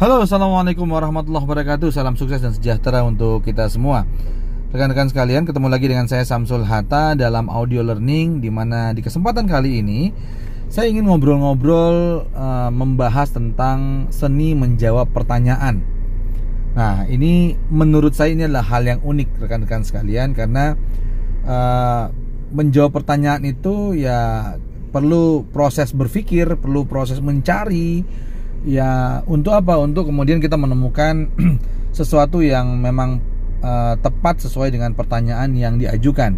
Halo, Assalamualaikum warahmatullahi wabarakatuh. Salam sukses dan sejahtera untuk kita semua. Rekan-rekan sekalian, ketemu lagi dengan saya Samsul Hatta dalam audio learning Di mana di kesempatan kali ini Saya ingin ngobrol-ngobrol uh, Membahas tentang seni menjawab pertanyaan. Nah, ini menurut saya ini adalah hal yang unik rekan-rekan sekalian Karena uh, menjawab pertanyaan itu ya perlu proses berpikir, perlu proses mencari ya untuk apa untuk kemudian kita menemukan sesuatu yang memang uh, tepat sesuai dengan pertanyaan yang diajukan.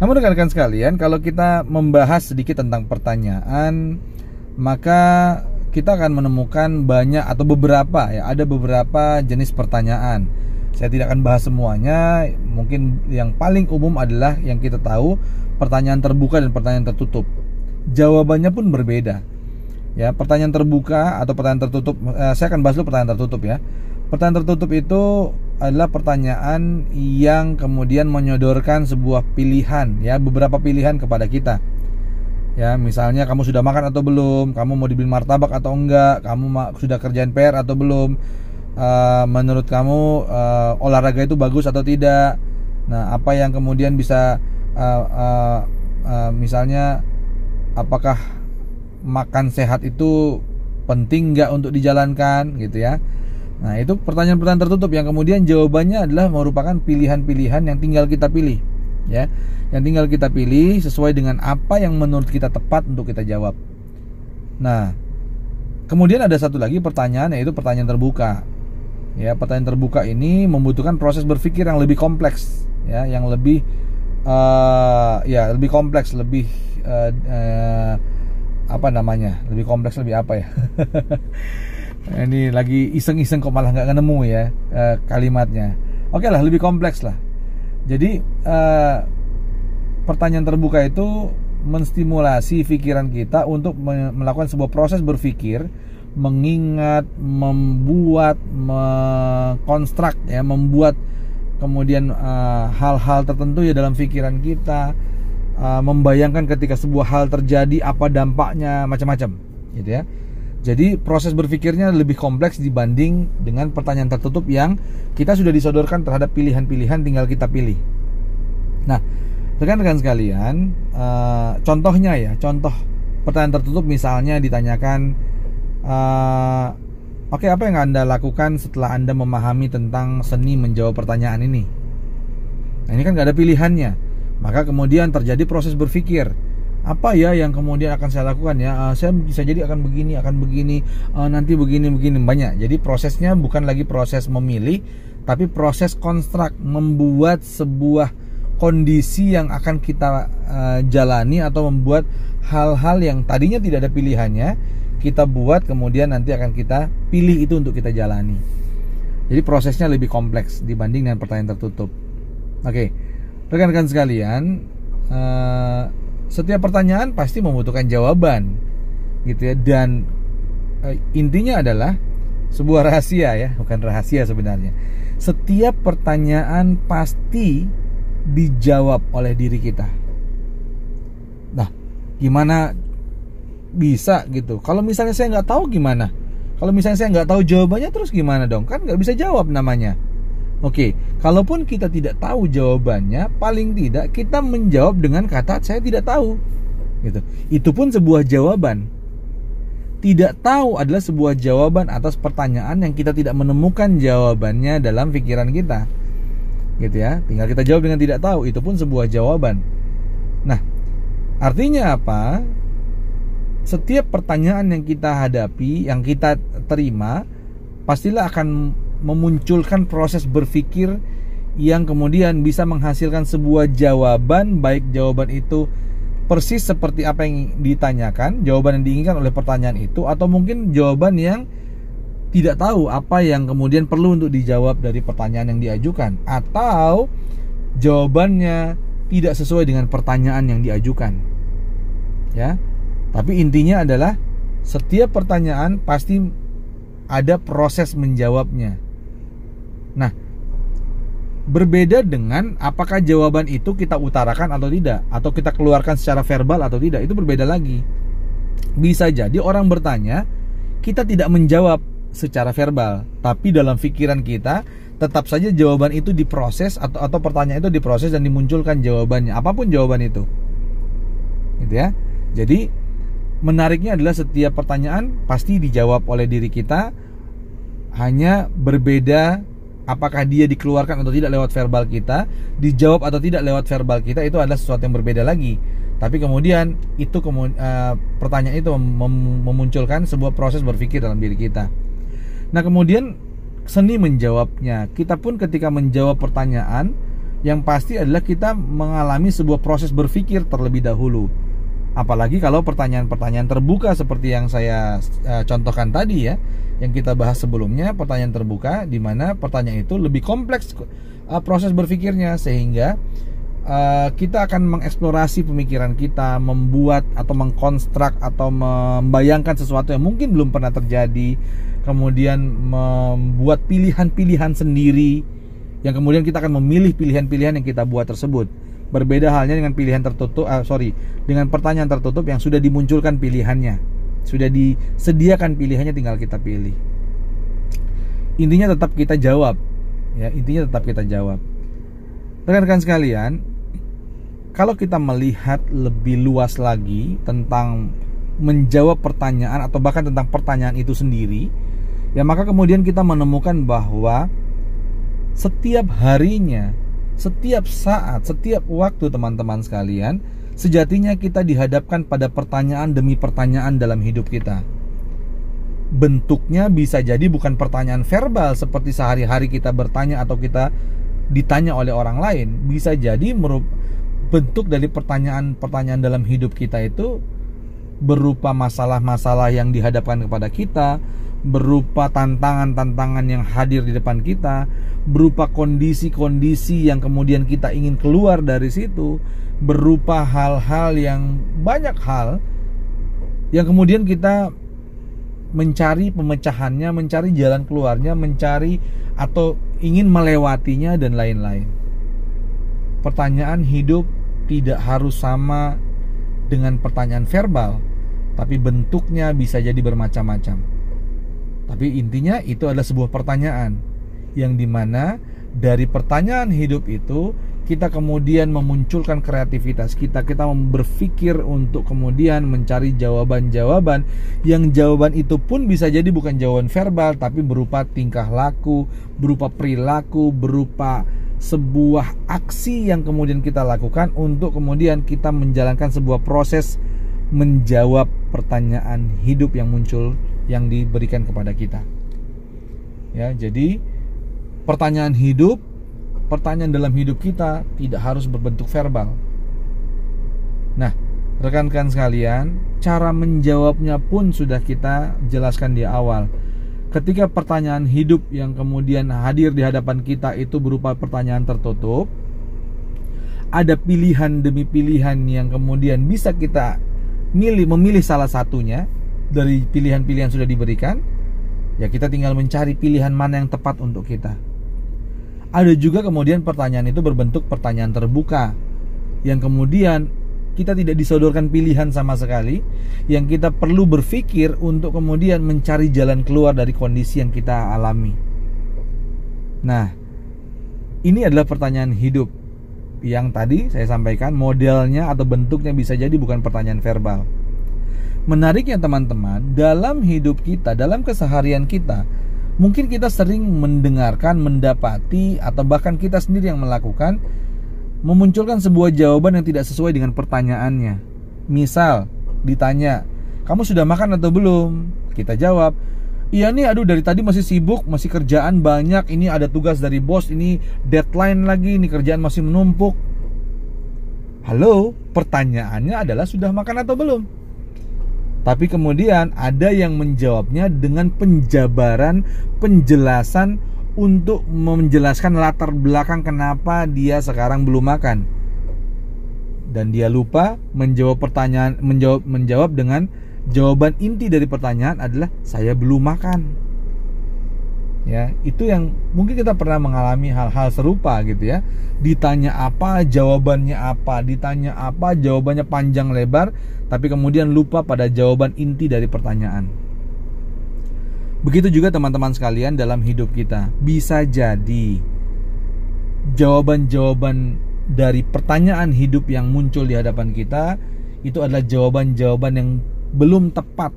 Namun rekan-rekan sekalian, kalau kita membahas sedikit tentang pertanyaan, maka kita akan menemukan banyak atau beberapa ya, ada beberapa jenis pertanyaan. Saya tidak akan bahas semuanya, mungkin yang paling umum adalah yang kita tahu pertanyaan terbuka dan pertanyaan tertutup. Jawabannya pun berbeda ya pertanyaan terbuka atau pertanyaan tertutup eh, saya akan bahas dulu pertanyaan tertutup ya. Pertanyaan tertutup itu adalah pertanyaan yang kemudian menyodorkan sebuah pilihan ya beberapa pilihan kepada kita. Ya misalnya kamu sudah makan atau belum kamu mau dibeli martabak atau enggak kamu sudah kerjaan PR atau belum uh, menurut kamu uh, olahraga itu bagus atau tidak? Nah apa yang kemudian bisa uh, uh, uh, misalnya apakah makan sehat itu penting nggak untuk dijalankan gitu ya? Nah itu pertanyaan-pertanyaan tertutup. Yang kemudian jawabannya adalah merupakan pilihan-pilihan yang tinggal kita pilih ya. Yang tinggal kita pilih sesuai dengan apa yang menurut kita tepat untuk kita jawab. Nah kemudian ada satu lagi pertanyaan yaitu pertanyaan terbuka. Ya pertanyaan terbuka ini membutuhkan proses berpikir yang lebih kompleks ya yang lebih uh, ya lebih kompleks lebih uh, apa namanya lebih kompleks lebih apa ya? Ini lagi iseng-iseng kok malah nggak nemu ya uh, kalimatnya. Oke lah lebih kompleks lah. Jadi uh, pertanyaan terbuka itu menstimulasi pikiran kita untuk melakukan sebuah proses berpikir mengingat membuat mengkonstruk ya membuat kemudian eh, hal-hal uh, tertentu ya dalam pikiran kita uh, membayangkan ketika sebuah hal terjadi apa dampaknya macam-macam gitu ya. Jadi proses berpikirnya lebih kompleks dibanding dengan pertanyaan tertutup yang kita sudah disodorkan terhadap pilihan-pilihan tinggal kita pilih. Nah rekan-rekan sekalian uh, contohnya ya contoh pertanyaan tertutup misalnya ditanyakan uh, oke apa yang anda lakukan setelah anda memahami tentang seni menjawab pertanyaan ini? Nah ini kan gak ada pilihannya maka kemudian terjadi proses berpikir apa ya yang kemudian akan saya lakukan ya? Uh, saya bisa jadi akan begini akan begini uh, nanti begini begini banyak. Jadi prosesnya bukan lagi proses memilih tapi proses konstruk membuat sebuah kondisi yang akan kita uh, jalani atau membuat hal-hal yang tadinya tidak ada pilihannya kita buat kemudian nanti akan kita pilih itu untuk kita jalani. Jadi prosesnya lebih kompleks dibanding dengan pertanyaan tertutup. Oke okay rekan-rekan sekalian uh, setiap pertanyaan pasti membutuhkan jawaban gitu ya. Dan uh, intinya adalah sebuah rahasia ya bukan rahasia sebenarnya. Setiap pertanyaan pasti dijawab oleh diri kita. Nah gimana bisa gitu? Kalau misalnya saya nggak tahu gimana? Kalau misalnya saya nggak tahu jawabannya terus gimana dong? Kan nggak bisa jawab namanya Oke, kalaupun kita tidak tahu jawabannya, paling tidak kita menjawab dengan kata saya tidak tahu. Gitu. Itu pun sebuah jawaban. Tidak tahu adalah sebuah jawaban atas pertanyaan yang kita tidak menemukan jawabannya dalam pikiran kita. Gitu ya. Tinggal kita jawab dengan tidak tahu, itu pun sebuah jawaban. Nah, artinya apa? Setiap pertanyaan yang kita hadapi, yang kita terima, pastilah akan memunculkan proses berpikir yang kemudian bisa menghasilkan sebuah jawaban baik jawaban itu persis seperti apa yang ditanyakan, jawaban yang diinginkan oleh pertanyaan itu atau mungkin jawaban yang tidak tahu apa yang kemudian perlu untuk dijawab dari pertanyaan yang diajukan atau jawabannya tidak sesuai dengan pertanyaan yang diajukan. Ya. Tapi intinya adalah setiap pertanyaan pasti ada proses menjawabnya. Nah, berbeda dengan apakah jawaban itu kita utarakan atau tidak, atau kita keluarkan secara verbal atau tidak, itu berbeda lagi. Bisa jadi orang bertanya, kita tidak menjawab secara verbal, tapi dalam pikiran kita tetap saja jawaban itu diproses atau atau pertanyaan itu diproses dan dimunculkan jawabannya, apa pun jawaban itu. Gitu ya. Jadi menariknya adalah setiap pertanyaan pasti dijawab oleh diri kita hanya berbeda apakah dia dikeluarkan atau tidak lewat verbal kita, dijawab atau tidak lewat verbal kita itu adalah sesuatu yang berbeda lagi. Tapi kemudian itu uh, pertanyaan itu mem memunculkan sebuah proses berpikir dalam diri kita. Nah, kemudian seni menjawabnya. Kita pun ketika menjawab pertanyaan yang pasti adalah kita mengalami sebuah proses berpikir terlebih dahulu. Apalagi kalau pertanyaan-pertanyaan terbuka seperti yang saya uh, contohkan tadi ya yang kita bahas sebelumnya pertanyaan terbuka di mana pertanyaan itu lebih kompleks uh, proses berpikirnya sehingga uh, kita akan mengeksplorasi pemikiran kita membuat atau mengkonstruk atau membayangkan sesuatu yang mungkin belum pernah terjadi kemudian membuat pilihan-pilihan sendiri yang kemudian kita akan memilih pilihan-pilihan yang kita buat tersebut berbeda halnya dengan pilihan tertutup uh, sorry dengan pertanyaan tertutup yang sudah dimunculkan pilihannya. Sudah disediakan pilihannya tinggal kita pilih. Intinya tetap kita jawab ya intinya tetap kita jawab. Rekan-rekan sekalian kalau kita melihat lebih luas lagi tentang menjawab pertanyaan atau bahkan tentang pertanyaan itu sendiri ya maka kemudian kita menemukan bahwa setiap harinya setiap saat setiap waktu teman-teman sekalian Sejatinya kita dihadapkan pada pertanyaan demi pertanyaan dalam hidup kita. Bentuknya bisa jadi bukan pertanyaan verbal seperti sehari-hari kita bertanya atau kita ditanya oleh orang lain. Bisa jadi bentuk dari pertanyaan-pertanyaan dalam hidup kita itu berupa masalah-masalah yang dihadapkan kepada kita, berupa tantangan-tantangan yang hadir di depan kita, berupa kondisi-kondisi yang kemudian kita ingin keluar dari situ, berupa hal-hal yang banyak hal yang kemudian kita mencari pemecahannya, mencari jalan keluarnya, mencari atau ingin melewatinya dan lain-lain. Pertanyaan hidup tidak harus sama dengan pertanyaan verbal, tapi bentuknya bisa jadi bermacam-macam. Tapi intinya itu adalah sebuah pertanyaan yang di mana dari pertanyaan hidup itu kita kemudian memunculkan kreativitas kita. Kita berpikir untuk kemudian mencari jawaban-jawaban yang jawaban itu pun bisa jadi bukan jawaban verbal tapi berupa tingkah laku berupa perilaku berupa sebuah aksi yang kemudian kita lakukan untuk kemudian kita menjalankan sebuah proses menjawab pertanyaan hidup yang muncul yang diberikan kepada kita ya jadi pertanyaan hidup pertanyaan dalam hidup kita tidak harus berbentuk verbal. Nah, rekan-rekan sekalian, cara menjawabnya pun sudah kita jelaskan di awal. Ketika pertanyaan hidup yang kemudian hadir di hadapan kita itu berupa pertanyaan tertutup, ada pilihan demi pilihan yang kemudian bisa kita milih memilih salah satunya dari pilihan-pilihan sudah diberikan, ya kita tinggal mencari pilihan mana yang tepat untuk kita. Ada juga kemudian pertanyaan itu berbentuk pertanyaan terbuka yang kemudian kita tidak disodorkan pilihan sama sekali yang kita perlu berpikir untuk kemudian mencari jalan keluar dari kondisi yang kita alami. Nah, ini adalah pertanyaan hidup yang tadi saya sampaikan modelnya atau bentuknya bisa jadi bukan pertanyaan verbal. Menariknya teman-teman, dalam hidup kita, dalam keseharian kita, Mungkin kita sering mendengarkan, mendapati, atau bahkan kita sendiri yang melakukan memunculkan sebuah jawaban yang tidak sesuai dengan pertanyaannya. Misal, ditanya, "Kamu sudah makan atau belum?" Kita jawab, Iya nih, aduh dari tadi masih sibuk, masih kerjaan banyak. Ini ada tugas dari bos, ini deadline lagi, ini kerjaan masih menumpuk. Halo, pertanyaannya adalah sudah makan atau belum? Tapi kemudian ada yang menjawabnya dengan penjabaran, penjelasan untuk menjelaskan latar belakang kenapa dia sekarang belum makan. Dan dia lupa menjawab pertanyaan menjawab menjawab dengan jawaban inti dari pertanyaan adalah saya belum makan. Ya, itu yang mungkin kita pernah mengalami hal-hal serupa gitu ya. Ditanya apa, jawabannya apa, ditanya apa, jawabannya panjang lebar tapi kemudian lupa pada jawaban inti dari pertanyaan. Begitu juga teman-teman sekalian dalam hidup kita. Bisa jadi jawaban-jawaban dari pertanyaan hidup yang muncul di hadapan kita itu adalah jawaban-jawaban yang belum tepat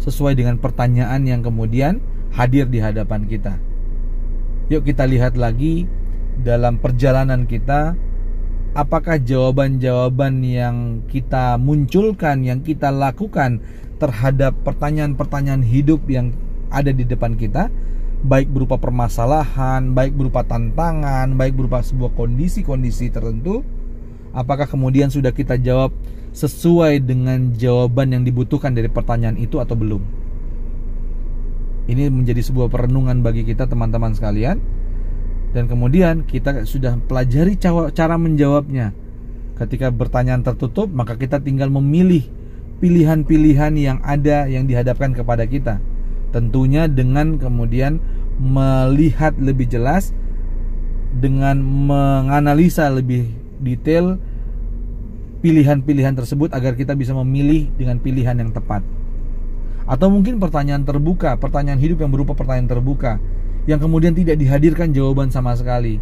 sesuai dengan pertanyaan yang kemudian hadir di hadapan kita. Yuk kita lihat lagi dalam perjalanan kita apakah jawaban-jawaban yang kita munculkan, yang kita lakukan terhadap pertanyaan-pertanyaan hidup yang ada di depan kita, baik berupa permasalahan, baik berupa tantangan, baik berupa sebuah kondisi-kondisi tertentu, apakah kemudian sudah kita jawab sesuai dengan jawaban yang dibutuhkan dari pertanyaan itu atau belum? Ini menjadi sebuah perenungan bagi kita teman-teman sekalian dan kemudian kita sudah pelajari cara menjawabnya. Ketika pertanyaan tertutup, maka kita tinggal memilih pilihan-pilihan yang ada yang dihadapkan kepada kita. Tentunya dengan kemudian melihat lebih jelas dengan menganalisa lebih detail pilihan-pilihan tersebut agar kita bisa memilih dengan pilihan yang tepat. Atau mungkin pertanyaan terbuka, pertanyaan hidup yang berupa pertanyaan terbuka yang kemudian tidak dihadirkan jawaban sama sekali.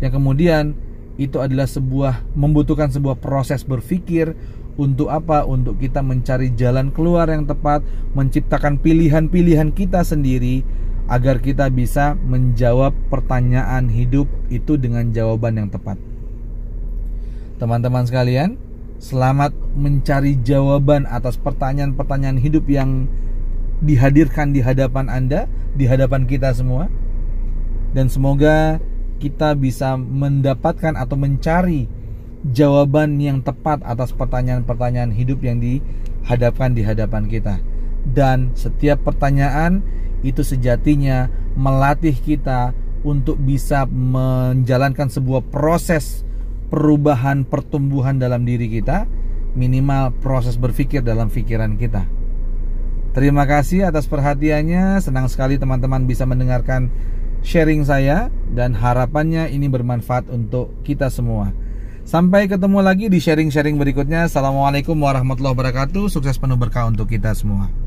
Yang kemudian itu adalah sebuah membutuhkan sebuah proses berpikir untuk apa? Untuk kita mencari jalan keluar yang tepat, menciptakan pilihan-pilihan kita sendiri agar kita bisa menjawab pertanyaan hidup itu dengan jawaban yang tepat. Teman-teman sekalian, selamat mencari jawaban atas pertanyaan-pertanyaan hidup yang dihadirkan di hadapan Anda, di hadapan kita semua. Dan semoga kita bisa mendapatkan atau mencari jawaban yang tepat atas pertanyaan-pertanyaan hidup yang dihadapkan di hadapan kita. Dan setiap pertanyaan itu sejatinya melatih kita untuk bisa menjalankan sebuah proses perubahan pertumbuhan dalam diri kita, minimal proses berpikir dalam pikiran kita. Terima kasih atas perhatiannya. Senang sekali teman-teman bisa mendengarkan sharing saya dan harapannya ini bermanfaat untuk kita semua. Sampai ketemu lagi di sharing-sharing berikutnya. Assalamualaikum warahmatullahi wabarakatuh. Sukses penuh berkah untuk kita semua.